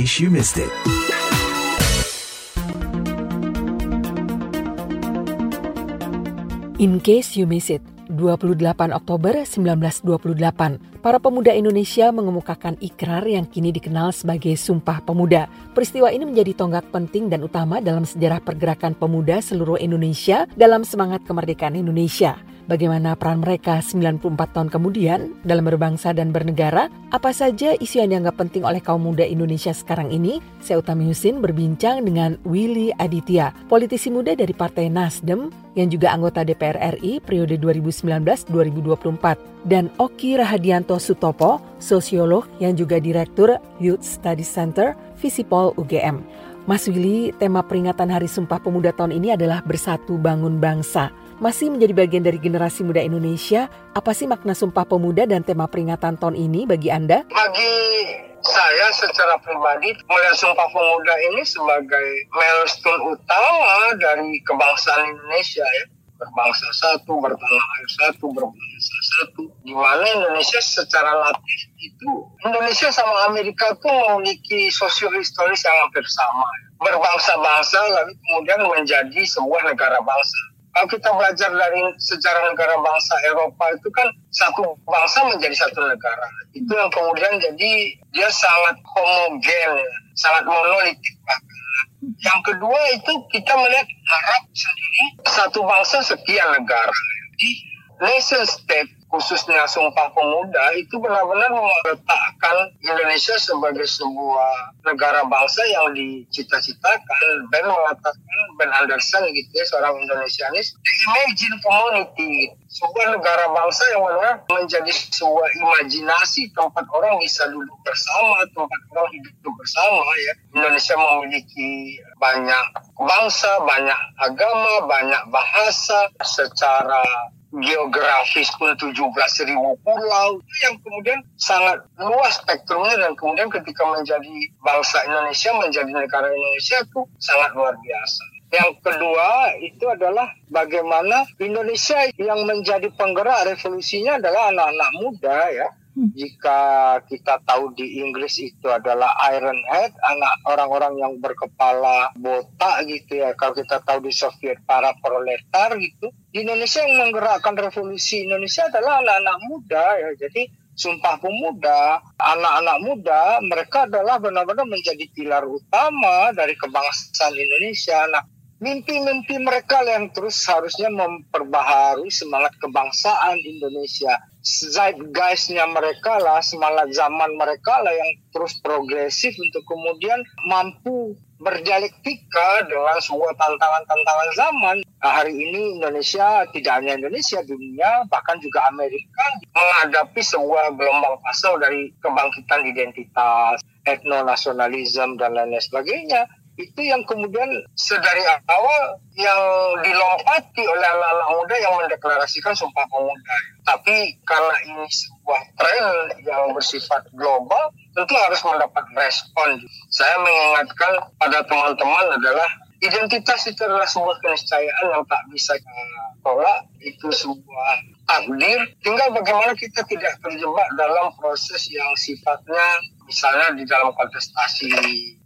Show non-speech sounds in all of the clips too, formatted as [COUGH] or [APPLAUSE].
case you missed it. In case you miss it, 28 Oktober 1928, para pemuda Indonesia mengemukakan ikrar yang kini dikenal sebagai Sumpah Pemuda. Peristiwa ini menjadi tonggak penting dan utama dalam sejarah pergerakan pemuda seluruh Indonesia dalam semangat kemerdekaan Indonesia. Bagaimana peran mereka 94 tahun kemudian dalam berbangsa dan bernegara? Apa saja isu yang dianggap penting oleh kaum muda Indonesia sekarang ini? Saya Utami Husin berbincang dengan Willy Aditya, politisi muda dari Partai Nasdem yang juga anggota DPR RI periode 2019-2024 dan Oki Rahadianto Sutopo, sosiolog yang juga direktur Youth Study Center Visipol UGM. Mas Willy, tema peringatan Hari Sumpah Pemuda tahun ini adalah Bersatu Bangun Bangsa masih menjadi bagian dari generasi muda Indonesia, apa sih makna Sumpah Pemuda dan tema peringatan tahun ini bagi Anda? Bagi saya secara pribadi melihat Sumpah Pemuda ini sebagai milestone utama dari kebangsaan Indonesia ya berbangsa satu, bertanah satu, berbangsa satu. Di mana Indonesia secara latih itu Indonesia sama Amerika tuh memiliki sosiohistoris yang hampir sama. Berbangsa-bangsa lalu kemudian menjadi sebuah negara bangsa kalau kita belajar dari sejarah negara bangsa Eropa itu kan satu bangsa menjadi satu negara. Itu yang kemudian jadi dia sangat homogen, sangat monolitik bahkan. Yang kedua itu kita melihat Arab sendiri satu bangsa sekian negara. Jadi nation state khususnya Sumpah Pemuda itu benar-benar meletakkan Indonesia sebagai sebuah negara bangsa yang dicita-citakan. Ben mengatakan, Ben Anderson gitu ya, seorang Indonesianis, imagine community, sebuah negara bangsa yang benar menjadi sebuah imajinasi tempat orang bisa duduk bersama, tempat orang hidup bersama ya. Indonesia memiliki banyak bangsa, banyak agama, banyak bahasa secara geografis pun 17 ribu pulau yang kemudian sangat luas spektrumnya dan kemudian ketika menjadi bangsa Indonesia menjadi negara Indonesia itu sangat luar biasa. Yang kedua itu adalah bagaimana Indonesia yang menjadi penggerak revolusinya adalah anak-anak muda ya jika kita tahu di Inggris itu adalah Iron Head, anak orang-orang yang berkepala botak gitu ya. Kalau kita tahu di Soviet para proletar gitu. Di Indonesia yang menggerakkan revolusi Indonesia adalah anak-anak muda ya. Jadi Sumpah Pemuda, anak-anak muda, mereka adalah benar-benar menjadi pilar utama dari kebangsaan Indonesia. Nah, mimpi-mimpi mereka yang terus harusnya memperbaharui semangat kebangsaan Indonesia. Zeitgeistnya mereka lah, semangat zaman mereka lah yang terus progresif untuk kemudian mampu berdialektika dengan sebuah tantangan-tantangan zaman. Nah, hari ini Indonesia, tidak hanya Indonesia, dunia, bahkan juga Amerika menghadapi sebuah gelombang pasal dari kebangkitan identitas, etnonasionalisme, dan lain-lain sebagainya itu yang kemudian sedari awal yang dilompati oleh anak-anak muda yang mendeklarasikan Sumpah Pemuda. Tapi karena ini sebuah tren yang bersifat global, tentu harus mendapat respon. Saya mengingatkan pada teman-teman adalah identitas itu adalah sebuah keniscayaan yang tak bisa tolak. Itu sebuah takdir. Tinggal bagaimana kita tidak terjebak dalam proses yang sifatnya misalnya di dalam kontestasi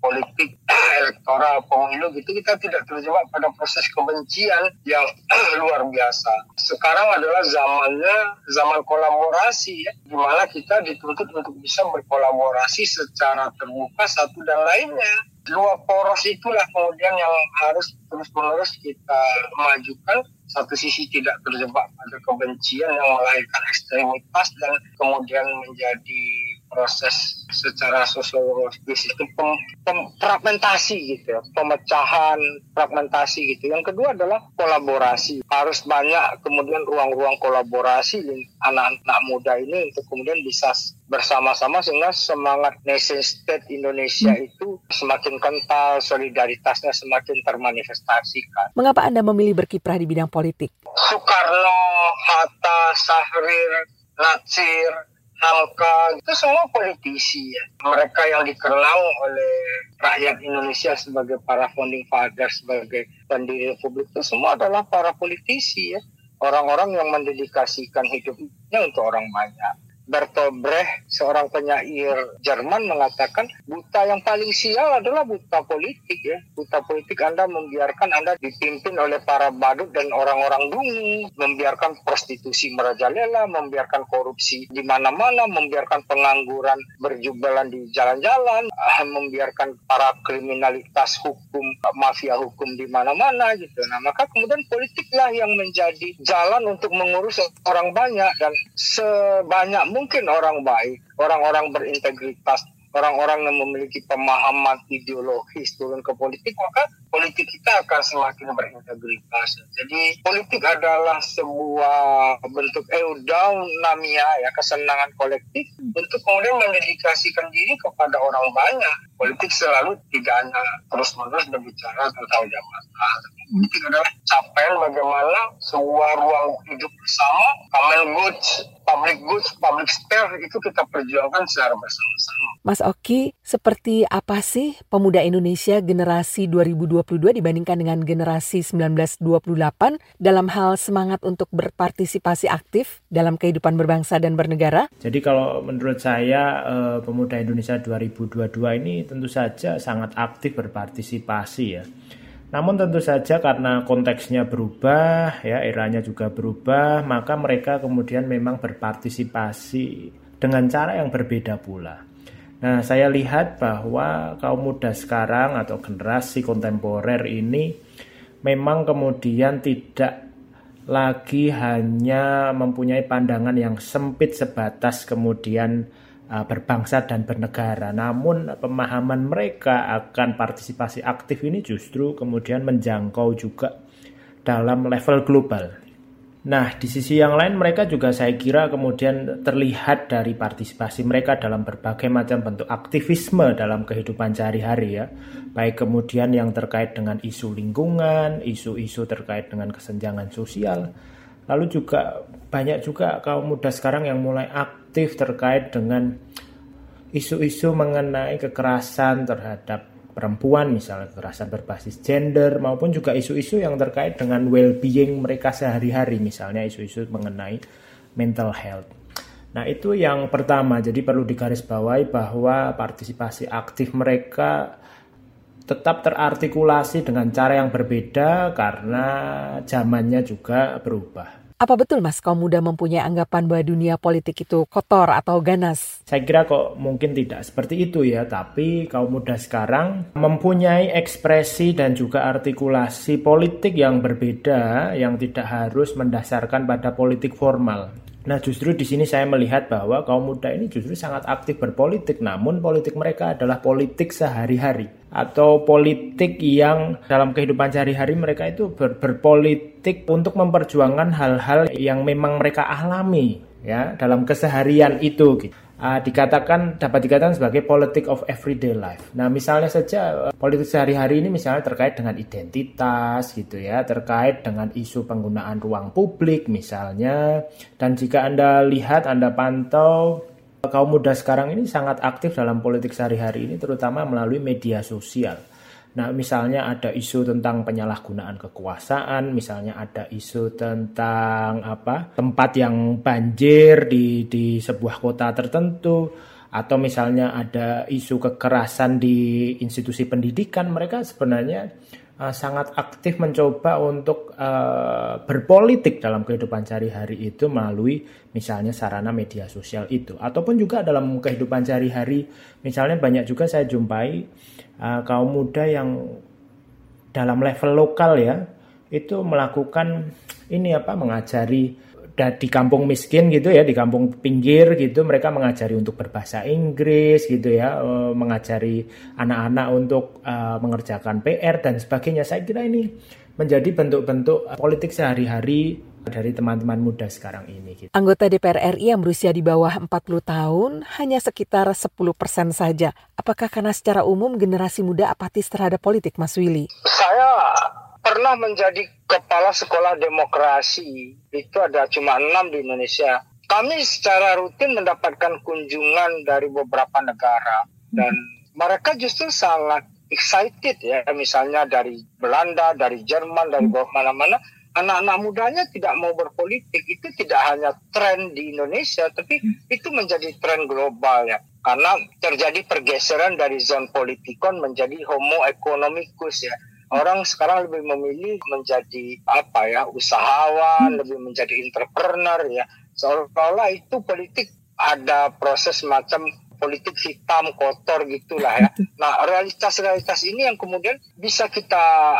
politik [CLEARS THROAT] elektoral pemilu gitu kita tidak terjebak pada proses kebencian yang [CLEARS THROAT] luar biasa. Sekarang adalah zamannya zaman kolaborasi ya, di mana kita dituntut untuk bisa berkolaborasi secara terbuka satu dan lainnya. Dua poros itulah kemudian yang harus terus-menerus kita majukan satu sisi tidak terjebak pada kebencian yang melahirkan ekstremitas dan kemudian menjadi proses secara sosiologis itu pem, pem, fragmentasi gitu ya, pemecahan fragmentasi gitu. Yang kedua adalah kolaborasi. Harus banyak kemudian ruang-ruang kolaborasi anak-anak muda ini untuk kemudian bisa bersama-sama sehingga semangat nation state Indonesia hmm. itu semakin kental, solidaritasnya semakin termanifestasikan. Mengapa Anda memilih berkiprah di bidang politik? Soekarno, Hatta, Sahrir, Natsir, Hamka itu semua politisi ya. Mereka yang dikenal oleh rakyat Indonesia sebagai para founding father, sebagai pendiri republik itu semua adalah para politisi ya. Orang-orang yang mendedikasikan hidupnya untuk orang banyak. Bertolt Brecht, seorang penyair Jerman mengatakan buta yang paling sial adalah buta politik ya. Buta politik Anda membiarkan Anda dipimpin oleh para badut dan orang-orang dungu, membiarkan prostitusi merajalela, membiarkan korupsi di mana-mana, membiarkan pengangguran berjubalan di jalan-jalan, ah, membiarkan para kriminalitas hukum, mafia hukum di mana-mana gitu. Nah, maka kemudian politiklah yang menjadi jalan untuk mengurus orang banyak dan sebanyak mungkin orang baik, orang-orang berintegritas, orang-orang yang memiliki pemahaman ideologis turun ke politik, maka politik kita akan semakin berintegritas. Jadi politik adalah sebuah bentuk eudaimonia ya kesenangan kolektif untuk kemudian mendedikasikan diri kepada orang banyak. Politik selalu tidak hanya terus-menerus berbicara tentang jabatan. Politik adalah capaian bagaimana sebuah ruang hidup bersama, common goods, public goods, public spare itu kita perjuangkan secara bersama-sama. Mas Oki, seperti apa sih pemuda Indonesia generasi 2020 2022 dibandingkan dengan generasi 1928 dalam hal semangat untuk berpartisipasi aktif dalam kehidupan berbangsa dan bernegara? Jadi kalau menurut saya eh, pemuda Indonesia 2022 ini tentu saja sangat aktif berpartisipasi ya. Namun tentu saja karena konteksnya berubah, ya eranya juga berubah, maka mereka kemudian memang berpartisipasi dengan cara yang berbeda pula. Nah, saya lihat bahwa kaum muda sekarang atau generasi kontemporer ini memang kemudian tidak lagi hanya mempunyai pandangan yang sempit sebatas kemudian berbangsa dan bernegara. Namun pemahaman mereka akan partisipasi aktif ini justru kemudian menjangkau juga dalam level global. Nah, di sisi yang lain mereka juga saya kira kemudian terlihat dari partisipasi mereka dalam berbagai macam bentuk aktivisme dalam kehidupan sehari-hari ya. Baik kemudian yang terkait dengan isu lingkungan, isu-isu terkait dengan kesenjangan sosial. Lalu juga banyak juga kaum muda sekarang yang mulai aktif terkait dengan isu-isu mengenai kekerasan terhadap perempuan misalnya kekerasan berbasis gender maupun juga isu-isu yang terkait dengan well-being mereka sehari-hari misalnya isu-isu mengenai mental health. Nah itu yang pertama jadi perlu digarisbawahi bahwa partisipasi aktif mereka tetap terartikulasi dengan cara yang berbeda karena zamannya juga berubah. Apa betul Mas kaum muda mempunyai anggapan bahwa dunia politik itu kotor atau ganas? Saya kira kok mungkin tidak seperti itu ya, tapi kaum muda sekarang mempunyai ekspresi dan juga artikulasi politik yang berbeda yang tidak harus mendasarkan pada politik formal. Nah, justru di sini saya melihat bahwa kaum muda ini justru sangat aktif berpolitik, namun politik mereka adalah politik sehari-hari. Atau politik yang dalam kehidupan sehari-hari mereka itu ber berpolitik untuk memperjuangkan hal-hal yang memang mereka alami ya dalam keseharian itu gitu uh, dikatakan dapat dikatakan sebagai politik of everyday life. Nah, misalnya saja uh, politik sehari-hari ini misalnya terkait dengan identitas gitu ya, terkait dengan isu penggunaan ruang publik misalnya. Dan jika Anda lihat, Anda pantau kaum muda sekarang ini sangat aktif dalam politik sehari-hari ini terutama melalui media sosial. Nah, misalnya ada isu tentang penyalahgunaan kekuasaan, misalnya ada isu tentang apa tempat yang banjir di di sebuah kota tertentu, atau misalnya ada isu kekerasan di institusi pendidikan, mereka sebenarnya uh, sangat aktif mencoba untuk uh, berpolitik dalam kehidupan sehari-hari itu melalui misalnya sarana media sosial itu, ataupun juga dalam kehidupan sehari-hari, misalnya banyak juga saya jumpai uh, kaum muda yang dalam level lokal ya itu melakukan ini apa mengajari di kampung miskin gitu ya di kampung pinggir gitu mereka mengajari untuk berbahasa Inggris gitu ya uh, mengajari anak-anak untuk uh, mengerjakan PR dan sebagainya. Saya kira ini menjadi bentuk-bentuk politik sehari-hari dari teman-teman muda sekarang ini. Gitu. Anggota DPR RI yang berusia di bawah 40 tahun hanya sekitar 10 persen saja. Apakah karena secara umum generasi muda apatis terhadap politik, Mas Willy? Saya pernah menjadi kepala sekolah demokrasi. Itu ada cuma enam di Indonesia. Kami secara rutin mendapatkan kunjungan dari beberapa negara dan mereka justru sangat excited ya misalnya dari Belanda, dari Jerman, dari mana-mana anak-anak mudanya tidak mau berpolitik. Itu tidak hanya tren di Indonesia tapi itu menjadi tren global ya. Karena terjadi pergeseran dari zon politikon menjadi homo economicus ya. Orang sekarang lebih memilih menjadi apa ya usahawan hmm. lebih menjadi entrepreneur ya. Seolah-olah itu politik ada proses macam politik hitam kotor gitulah ya. Nah realitas-realitas ini yang kemudian bisa kita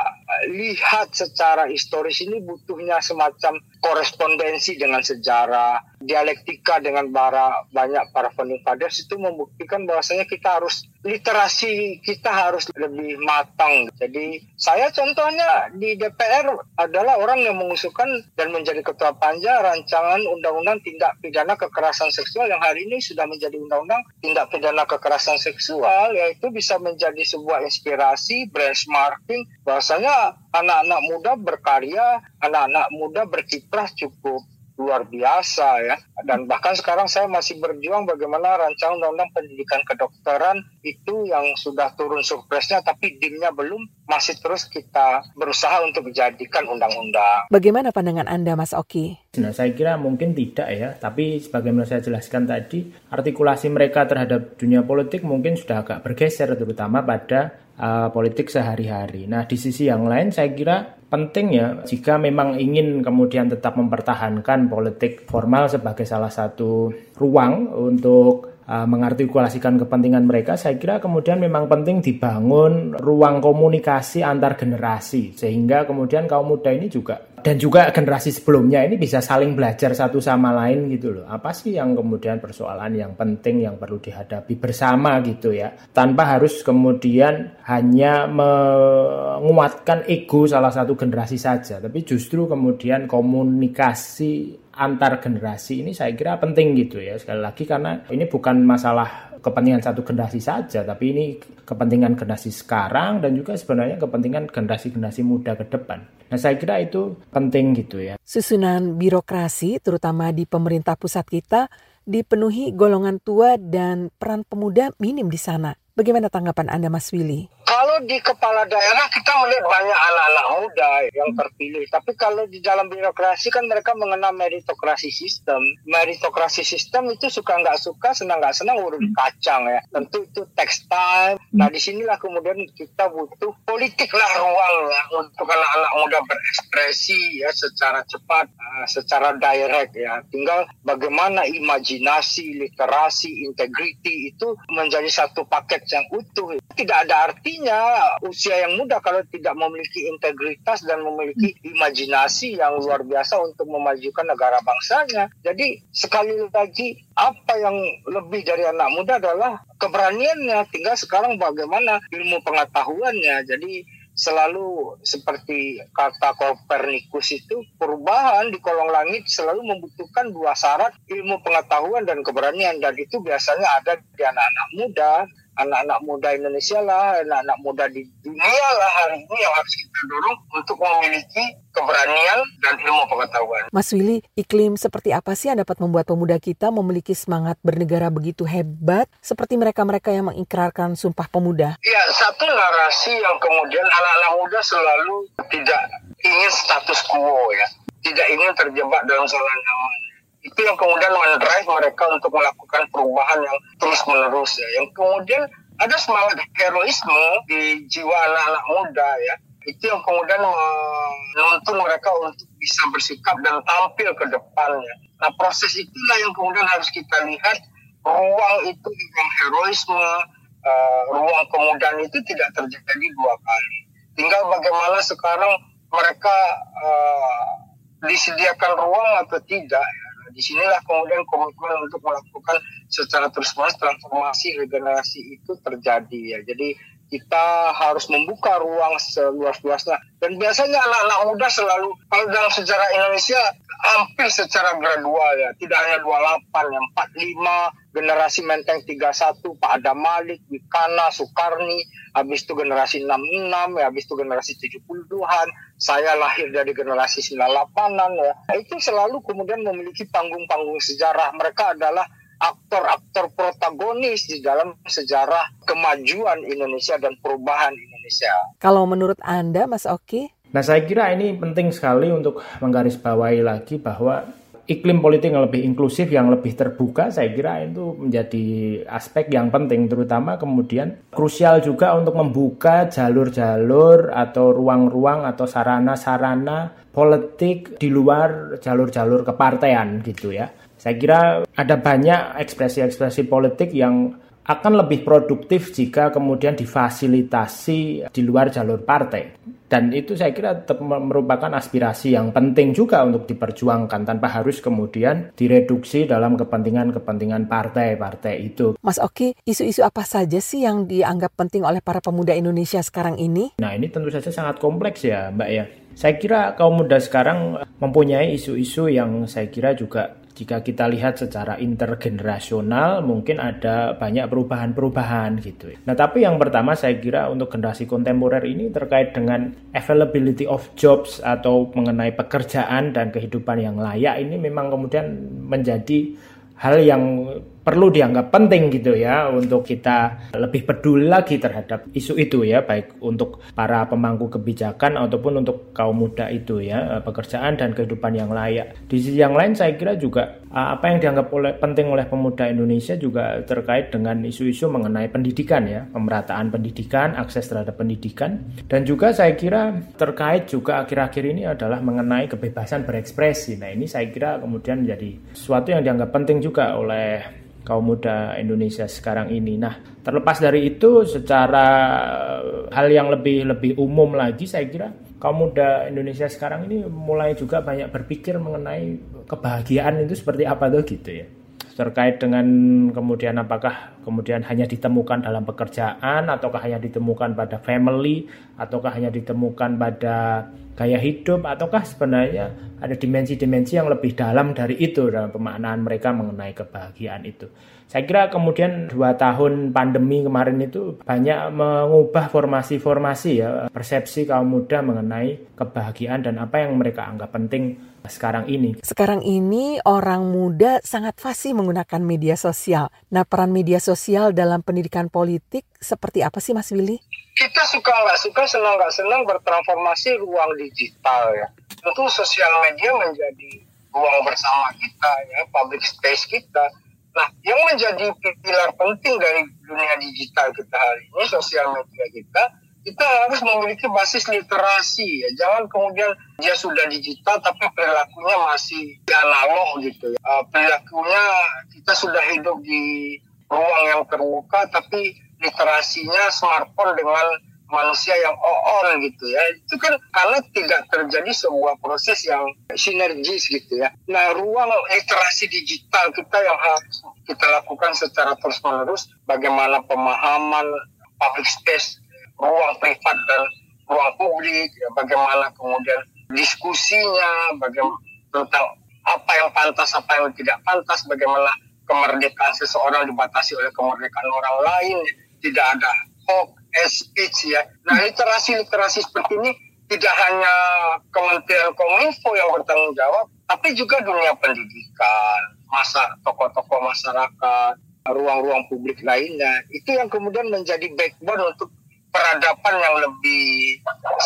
lihat secara historis ini butuhnya semacam korespondensi dengan sejarah, dialektika dengan para banyak para founding fathers itu membuktikan bahwasanya kita harus literasi kita harus lebih matang. Jadi saya contohnya di DPR adalah orang yang mengusulkan dan menjadi ketua panja rancangan undang-undang tindak pidana kekerasan seksual yang hari ini sudah menjadi undang-undang tindak pidana kekerasan seksual yaitu bisa menjadi sebuah inspirasi benchmarking bahwasanya anak-anak muda berkarya, anak-anak muda berkiprah cukup luar biasa ya. Dan bahkan sekarang saya masih berjuang bagaimana rancangan undang-undang pendidikan kedokteran itu yang sudah turun surpresnya tapi dimnya belum masih terus kita berusaha untuk menjadikan undang-undang. Bagaimana pandangan Anda Mas Oki? Nah, saya kira mungkin tidak ya, tapi sebagaimana saya jelaskan tadi, artikulasi mereka terhadap dunia politik mungkin sudah agak bergeser terutama pada uh, politik sehari-hari. Nah, di sisi yang lain saya kira penting ya jika memang ingin kemudian tetap mempertahankan politik formal sebagai salah satu ruang untuk uh, mengartikulasikan kepentingan mereka, saya kira kemudian memang penting dibangun ruang komunikasi antar generasi sehingga kemudian kaum muda ini juga dan juga generasi sebelumnya ini bisa saling belajar satu sama lain gitu loh. Apa sih yang kemudian persoalan yang penting yang perlu dihadapi bersama gitu ya. Tanpa harus kemudian hanya menguatkan ego salah satu generasi saja, tapi justru kemudian komunikasi antar generasi ini saya kira penting gitu ya. Sekali lagi karena ini bukan masalah kepentingan satu generasi saja, tapi ini kepentingan generasi sekarang dan juga sebenarnya kepentingan generasi-generasi muda ke depan. Nah, saya kira itu penting gitu ya. Susunan birokrasi, terutama di pemerintah pusat kita, dipenuhi golongan tua dan peran pemuda minim di sana. Bagaimana tanggapan Anda, Mas Willy? Kalau di kepala daerah kita melihat banyak anak-anak muda yang terpilih. Tapi kalau di dalam birokrasi kan mereka mengenal meritokrasi sistem. Meritokrasi sistem itu suka nggak suka, senang nggak senang urut kacang ya. Tentu itu text time. Nah di sinilah kemudian kita butuh politik lah ruang ya untuk anak-anak muda berekspresi ya secara cepat, uh, secara direct ya. Tinggal bagaimana imajinasi, literasi, integriti itu menjadi satu paket yang utuh. Tidak ada artinya usia yang muda kalau tidak memiliki integritas dan memiliki imajinasi yang luar biasa untuk memajukan negara bangsanya. Jadi sekali lagi apa yang lebih dari anak muda adalah keberaniannya. Tinggal sekarang bagaimana ilmu pengetahuannya. Jadi selalu seperti kata Kopernikus itu perubahan di kolong langit selalu membutuhkan dua syarat ilmu pengetahuan dan keberanian dan itu biasanya ada di anak-anak muda anak-anak muda Indonesia lah, anak-anak muda di dunia lah hari ini yang harus kita dorong untuk memiliki keberanian dan ilmu pengetahuan. Mas Willy, iklim seperti apa sih yang dapat membuat pemuda kita memiliki semangat bernegara begitu hebat seperti mereka-mereka yang mengikrarkan Sumpah Pemuda? Ya, satu narasi yang kemudian anak-anak muda selalu tidak ingin status quo ya, tidak ingin terjebak dalam salah nyaman itu yang kemudian mendrive mereka untuk melakukan perubahan yang terus menerus ya yang kemudian ada semangat heroisme di jiwa anak-anak muda ya itu yang kemudian menuntun mereka untuk bisa bersikap dan tampil ke depannya. Nah proses itulah yang kemudian harus kita lihat ruang itu ruang heroisme, uh, ruang kemudahan itu tidak terjadi dua kali. Tinggal bagaimana sekarang mereka uh, disediakan ruang atau tidak. Ya di sinilah kemudian komitmen untuk melakukan secara terus-menerus transformasi regenerasi itu terjadi ya. Jadi kita harus membuka ruang seluas-luasnya. Dan biasanya anak-anak muda selalu, kalau dalam sejarah Indonesia, hampir secara gradual ya. Tidak hanya 28, ya, 45, generasi Menteng 31, Pak Adam Malik, Wikana, Soekarni, habis itu generasi 66, ya, habis itu generasi 70-an, saya lahir dari generasi 98-an ya. Itu selalu kemudian memiliki panggung-panggung sejarah. Mereka adalah aktor-aktor protagonis di dalam sejarah kemajuan Indonesia dan perubahan Indonesia. Kalau menurut Anda, Mas Oki? Nah saya kira ini penting sekali untuk menggarisbawahi lagi bahwa iklim politik yang lebih inklusif, yang lebih terbuka, saya kira itu menjadi aspek yang penting, terutama kemudian krusial juga untuk membuka jalur-jalur atau ruang-ruang atau sarana-sarana politik di luar jalur-jalur kepartean gitu ya. Saya kira ada banyak ekspresi-ekspresi politik yang akan lebih produktif jika kemudian difasilitasi di luar jalur partai. Dan itu saya kira tetap merupakan aspirasi yang penting juga untuk diperjuangkan tanpa harus kemudian direduksi dalam kepentingan-kepentingan partai-partai itu. Mas Oki, isu-isu apa saja sih yang dianggap penting oleh para pemuda Indonesia sekarang ini? Nah ini tentu saja sangat kompleks ya Mbak ya. Saya kira kaum muda sekarang mempunyai isu-isu yang saya kira juga jika kita lihat secara intergenerasional mungkin ada banyak perubahan-perubahan gitu. Nah, tapi yang pertama saya kira untuk generasi kontemporer ini terkait dengan availability of jobs atau mengenai pekerjaan dan kehidupan yang layak ini memang kemudian menjadi hal yang perlu dianggap penting gitu ya untuk kita lebih peduli lagi terhadap isu itu ya baik untuk para pemangku kebijakan ataupun untuk kaum muda itu ya pekerjaan dan kehidupan yang layak. Di sisi yang lain saya kira juga apa yang dianggap oleh penting oleh pemuda Indonesia juga terkait dengan isu-isu mengenai pendidikan ya, pemerataan pendidikan, akses terhadap pendidikan dan juga saya kira terkait juga akhir-akhir ini adalah mengenai kebebasan berekspresi. Nah, ini saya kira kemudian menjadi sesuatu yang dianggap penting juga oleh kaum muda Indonesia sekarang ini. Nah, terlepas dari itu secara eh, hal yang lebih lebih umum lagi saya kira kaum muda Indonesia sekarang ini mulai juga banyak berpikir mengenai kebahagiaan itu seperti apa tuh gitu ya. Terkait dengan kemudian apakah kemudian hanya ditemukan dalam pekerjaan ataukah hanya ditemukan pada family ataukah hanya ditemukan pada gaya hidup ataukah sebenarnya ada dimensi-dimensi yang lebih dalam dari itu dalam pemaknaan mereka mengenai kebahagiaan itu. Saya kira kemudian dua tahun pandemi kemarin itu banyak mengubah formasi-formasi ya persepsi kaum muda mengenai kebahagiaan dan apa yang mereka anggap penting sekarang ini. Sekarang ini orang muda sangat fasih menggunakan media sosial. Nah peran media sosial dalam pendidikan politik seperti apa sih Mas Willy? Kita suka nggak suka, senang nggak senang bertransformasi ruang digital ya. Tentu sosial media menjadi ruang bersama kita ya, public space kita Nah, yang menjadi pilar penting dari dunia digital kita hari ini, sosial media kita, kita harus memiliki basis literasi ya. Jangan kemudian dia sudah digital tapi perilakunya masih analog gitu ya. Uh, perilakunya kita sudah hidup di ruang yang terbuka tapi literasinya smartphone dengan manusia yang on gitu ya. Itu kan karena tidak terjadi sebuah proses yang sinergis gitu ya. Nah ruang literasi digital kita yang harus kita lakukan secara terus menerus bagaimana pemahaman public space ruang privat dan ruang publik ya, bagaimana kemudian diskusinya bagaimana tentang apa yang pantas apa yang tidak pantas bagaimana kemerdekaan seseorang dibatasi oleh kemerdekaan orang lain tidak ada hoax speech ya. Nah literasi-literasi seperti ini tidak hanya Kementerian Kominfo yang bertanggung jawab, tapi juga dunia pendidikan, masa tokoh-tokoh masyarakat, ruang-ruang publik lainnya. Itu yang kemudian menjadi backbone untuk peradaban yang lebih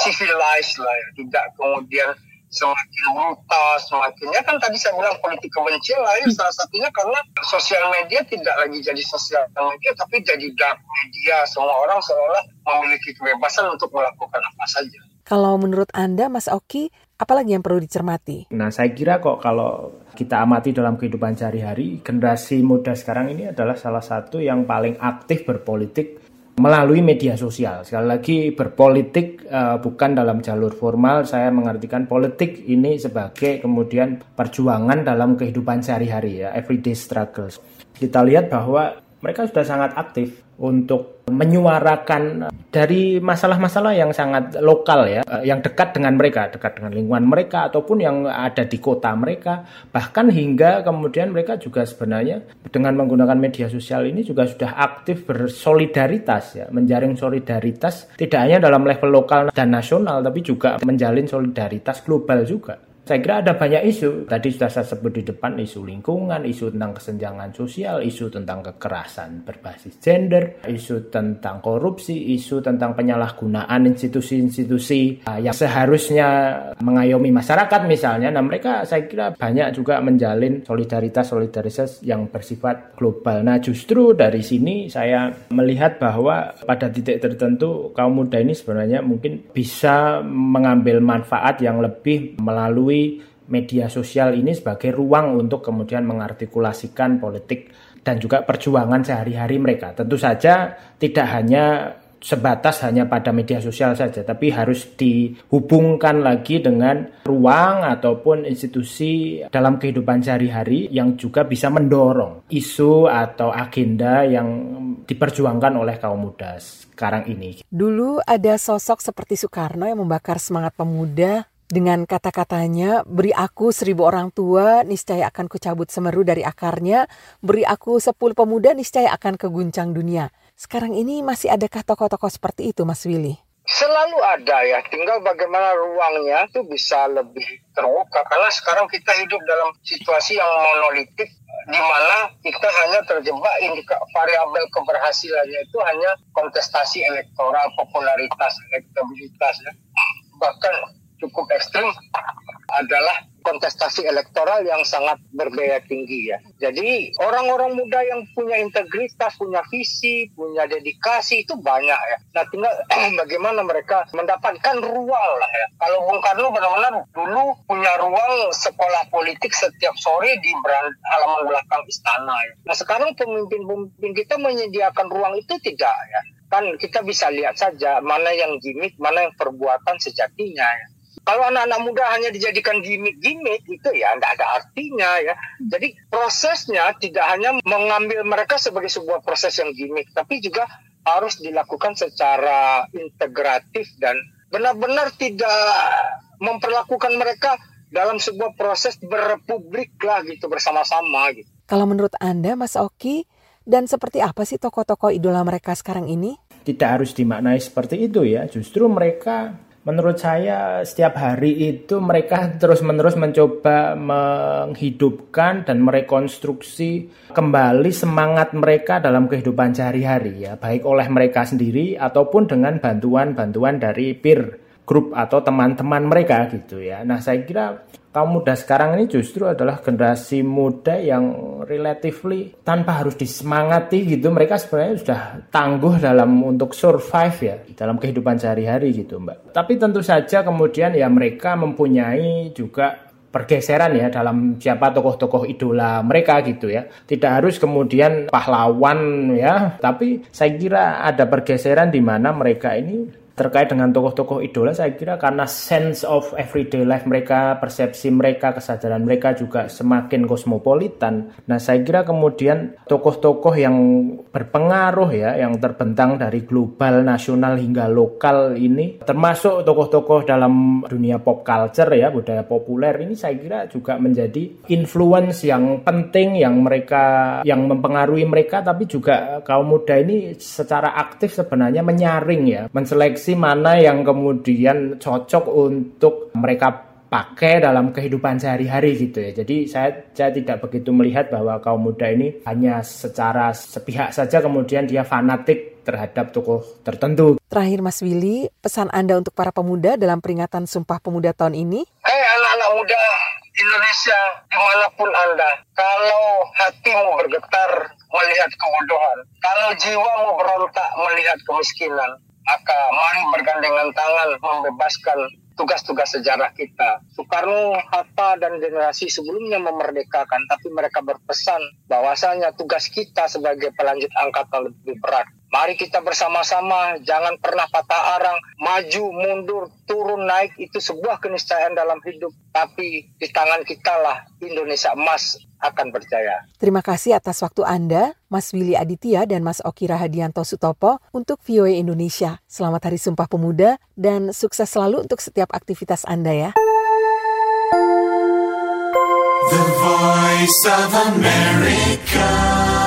civilized lah, ya. tidak kemudian semakin brutal, semakin ya kan tadi saya bilang politik kebencian lain salah satunya karena sosial media tidak lagi jadi sosial media tapi jadi dark media semua orang seolah memiliki kebebasan untuk melakukan apa saja. Kalau menurut Anda Mas Oki, apalagi yang perlu dicermati? Nah, saya kira kok kalau kita amati dalam kehidupan sehari-hari, generasi muda sekarang ini adalah salah satu yang paling aktif berpolitik melalui media sosial. Sekali lagi berpolitik uh, bukan dalam jalur formal, saya mengartikan politik ini sebagai kemudian perjuangan dalam kehidupan sehari-hari ya, everyday struggles. Kita lihat bahwa mereka sudah sangat aktif untuk menyuarakan dari masalah-masalah yang sangat lokal ya, eh, yang dekat dengan mereka, dekat dengan lingkungan mereka ataupun yang ada di kota mereka, bahkan hingga kemudian mereka juga sebenarnya dengan menggunakan media sosial ini juga sudah aktif bersolidaritas ya, menjaring solidaritas tidak hanya dalam level lokal dan nasional tapi juga menjalin solidaritas global juga. Saya kira ada banyak isu. Tadi sudah saya sebut di depan isu lingkungan, isu tentang kesenjangan sosial, isu tentang kekerasan berbasis gender, isu tentang korupsi, isu tentang penyalahgunaan institusi-institusi uh, yang seharusnya mengayomi masyarakat misalnya. Nah mereka saya kira banyak juga menjalin solidaritas-solidaritas yang bersifat global. Nah justru dari sini saya melihat bahwa pada titik tertentu kaum muda ini sebenarnya mungkin bisa mengambil manfaat yang lebih melalui media sosial ini sebagai ruang untuk kemudian mengartikulasikan politik dan juga perjuangan sehari-hari mereka. Tentu saja tidak hanya sebatas hanya pada media sosial saja, tapi harus dihubungkan lagi dengan ruang ataupun institusi dalam kehidupan sehari-hari yang juga bisa mendorong isu atau agenda yang diperjuangkan oleh kaum muda sekarang ini. Dulu ada sosok seperti Soekarno yang membakar semangat pemuda dengan kata-katanya, beri aku seribu orang tua, niscaya akan kucabut semeru dari akarnya, beri aku sepuluh pemuda, niscaya akan keguncang dunia. Sekarang ini masih adakah tokoh-tokoh seperti itu, Mas Willy? Selalu ada ya, tinggal bagaimana ruangnya itu bisa lebih terbuka. Karena sekarang kita hidup dalam situasi yang monolitik, di mana kita hanya terjebak indika variabel keberhasilannya itu hanya kontestasi elektoral, popularitas, elektabilitas ya. Bahkan cukup ekstrim adalah kontestasi elektoral yang sangat berbeda tinggi ya. Jadi orang-orang muda yang punya integritas, punya visi, punya dedikasi itu banyak ya. Nah tinggal [CLEARS THROAT] bagaimana mereka mendapatkan ruang lah ya. Kalau Bung Karno benar-benar dulu punya ruang sekolah politik setiap sore di halaman belakang istana ya. Nah sekarang pemimpin-pemimpin kita menyediakan ruang itu tidak ya. Kan kita bisa lihat saja mana yang gimmick, mana yang perbuatan sejatinya ya kalau anak-anak muda hanya dijadikan gimmick-gimmick itu ya tidak ada artinya ya. Jadi prosesnya tidak hanya mengambil mereka sebagai sebuah proses yang gimmick, tapi juga harus dilakukan secara integratif dan benar-benar tidak memperlakukan mereka dalam sebuah proses berpublik lah gitu bersama-sama gitu. Kalau menurut Anda Mas Oki dan seperti apa sih tokoh-tokoh idola mereka sekarang ini? Tidak harus dimaknai seperti itu ya. Justru mereka menurut saya setiap hari itu mereka terus-menerus mencoba menghidupkan dan merekonstruksi kembali semangat mereka dalam kehidupan sehari-hari ya, baik oleh mereka sendiri ataupun dengan bantuan-bantuan dari peer grup atau teman-teman mereka gitu ya. Nah, saya kira kaum muda sekarang ini justru adalah generasi muda yang relatively tanpa harus disemangati gitu. Mereka sebenarnya sudah tangguh dalam untuk survive ya dalam kehidupan sehari-hari gitu, Mbak. Tapi tentu saja kemudian ya mereka mempunyai juga pergeseran ya dalam siapa tokoh-tokoh idola mereka gitu ya. Tidak harus kemudian pahlawan ya, tapi saya kira ada pergeseran di mana mereka ini terkait dengan tokoh-tokoh idola saya kira karena sense of everyday life mereka, persepsi mereka, kesadaran mereka juga semakin kosmopolitan. Nah, saya kira kemudian tokoh-tokoh yang berpengaruh ya, yang terbentang dari global, nasional hingga lokal ini termasuk tokoh-tokoh dalam dunia pop culture ya, budaya populer ini saya kira juga menjadi influence yang penting yang mereka yang mempengaruhi mereka tapi juga kaum muda ini secara aktif sebenarnya menyaring ya, menseleksi seleksi mana yang kemudian cocok untuk mereka pakai dalam kehidupan sehari-hari gitu ya. Jadi saya saya tidak begitu melihat bahwa kaum muda ini hanya secara sepihak saja kemudian dia fanatik terhadap tokoh tertentu. Terakhir Mas Willy, pesan Anda untuk para pemuda dalam peringatan Sumpah Pemuda tahun ini? Hei anak-anak muda Indonesia di mana pun Anda, kalau hatimu bergetar melihat kebodohan, kalau jiwamu berontak melihat kemiskinan, maka mari bergandengan tangan membebaskan tugas-tugas sejarah kita. Soekarno, Hatta, dan generasi sebelumnya memerdekakan, tapi mereka berpesan bahwasanya tugas kita sebagai pelanjut angkatan lebih berat. Mari kita bersama-sama, jangan pernah patah arang, maju, mundur, turun, naik, itu sebuah keniscayaan dalam hidup. Tapi di tangan kita lah Indonesia emas akan berjaya. Terima kasih atas waktu Anda, Mas Willy Aditya dan Mas Oki Rahadianto Sutopo untuk VOA Indonesia. Selamat Hari Sumpah Pemuda dan sukses selalu untuk setiap aktivitas Anda ya. The Voice of America.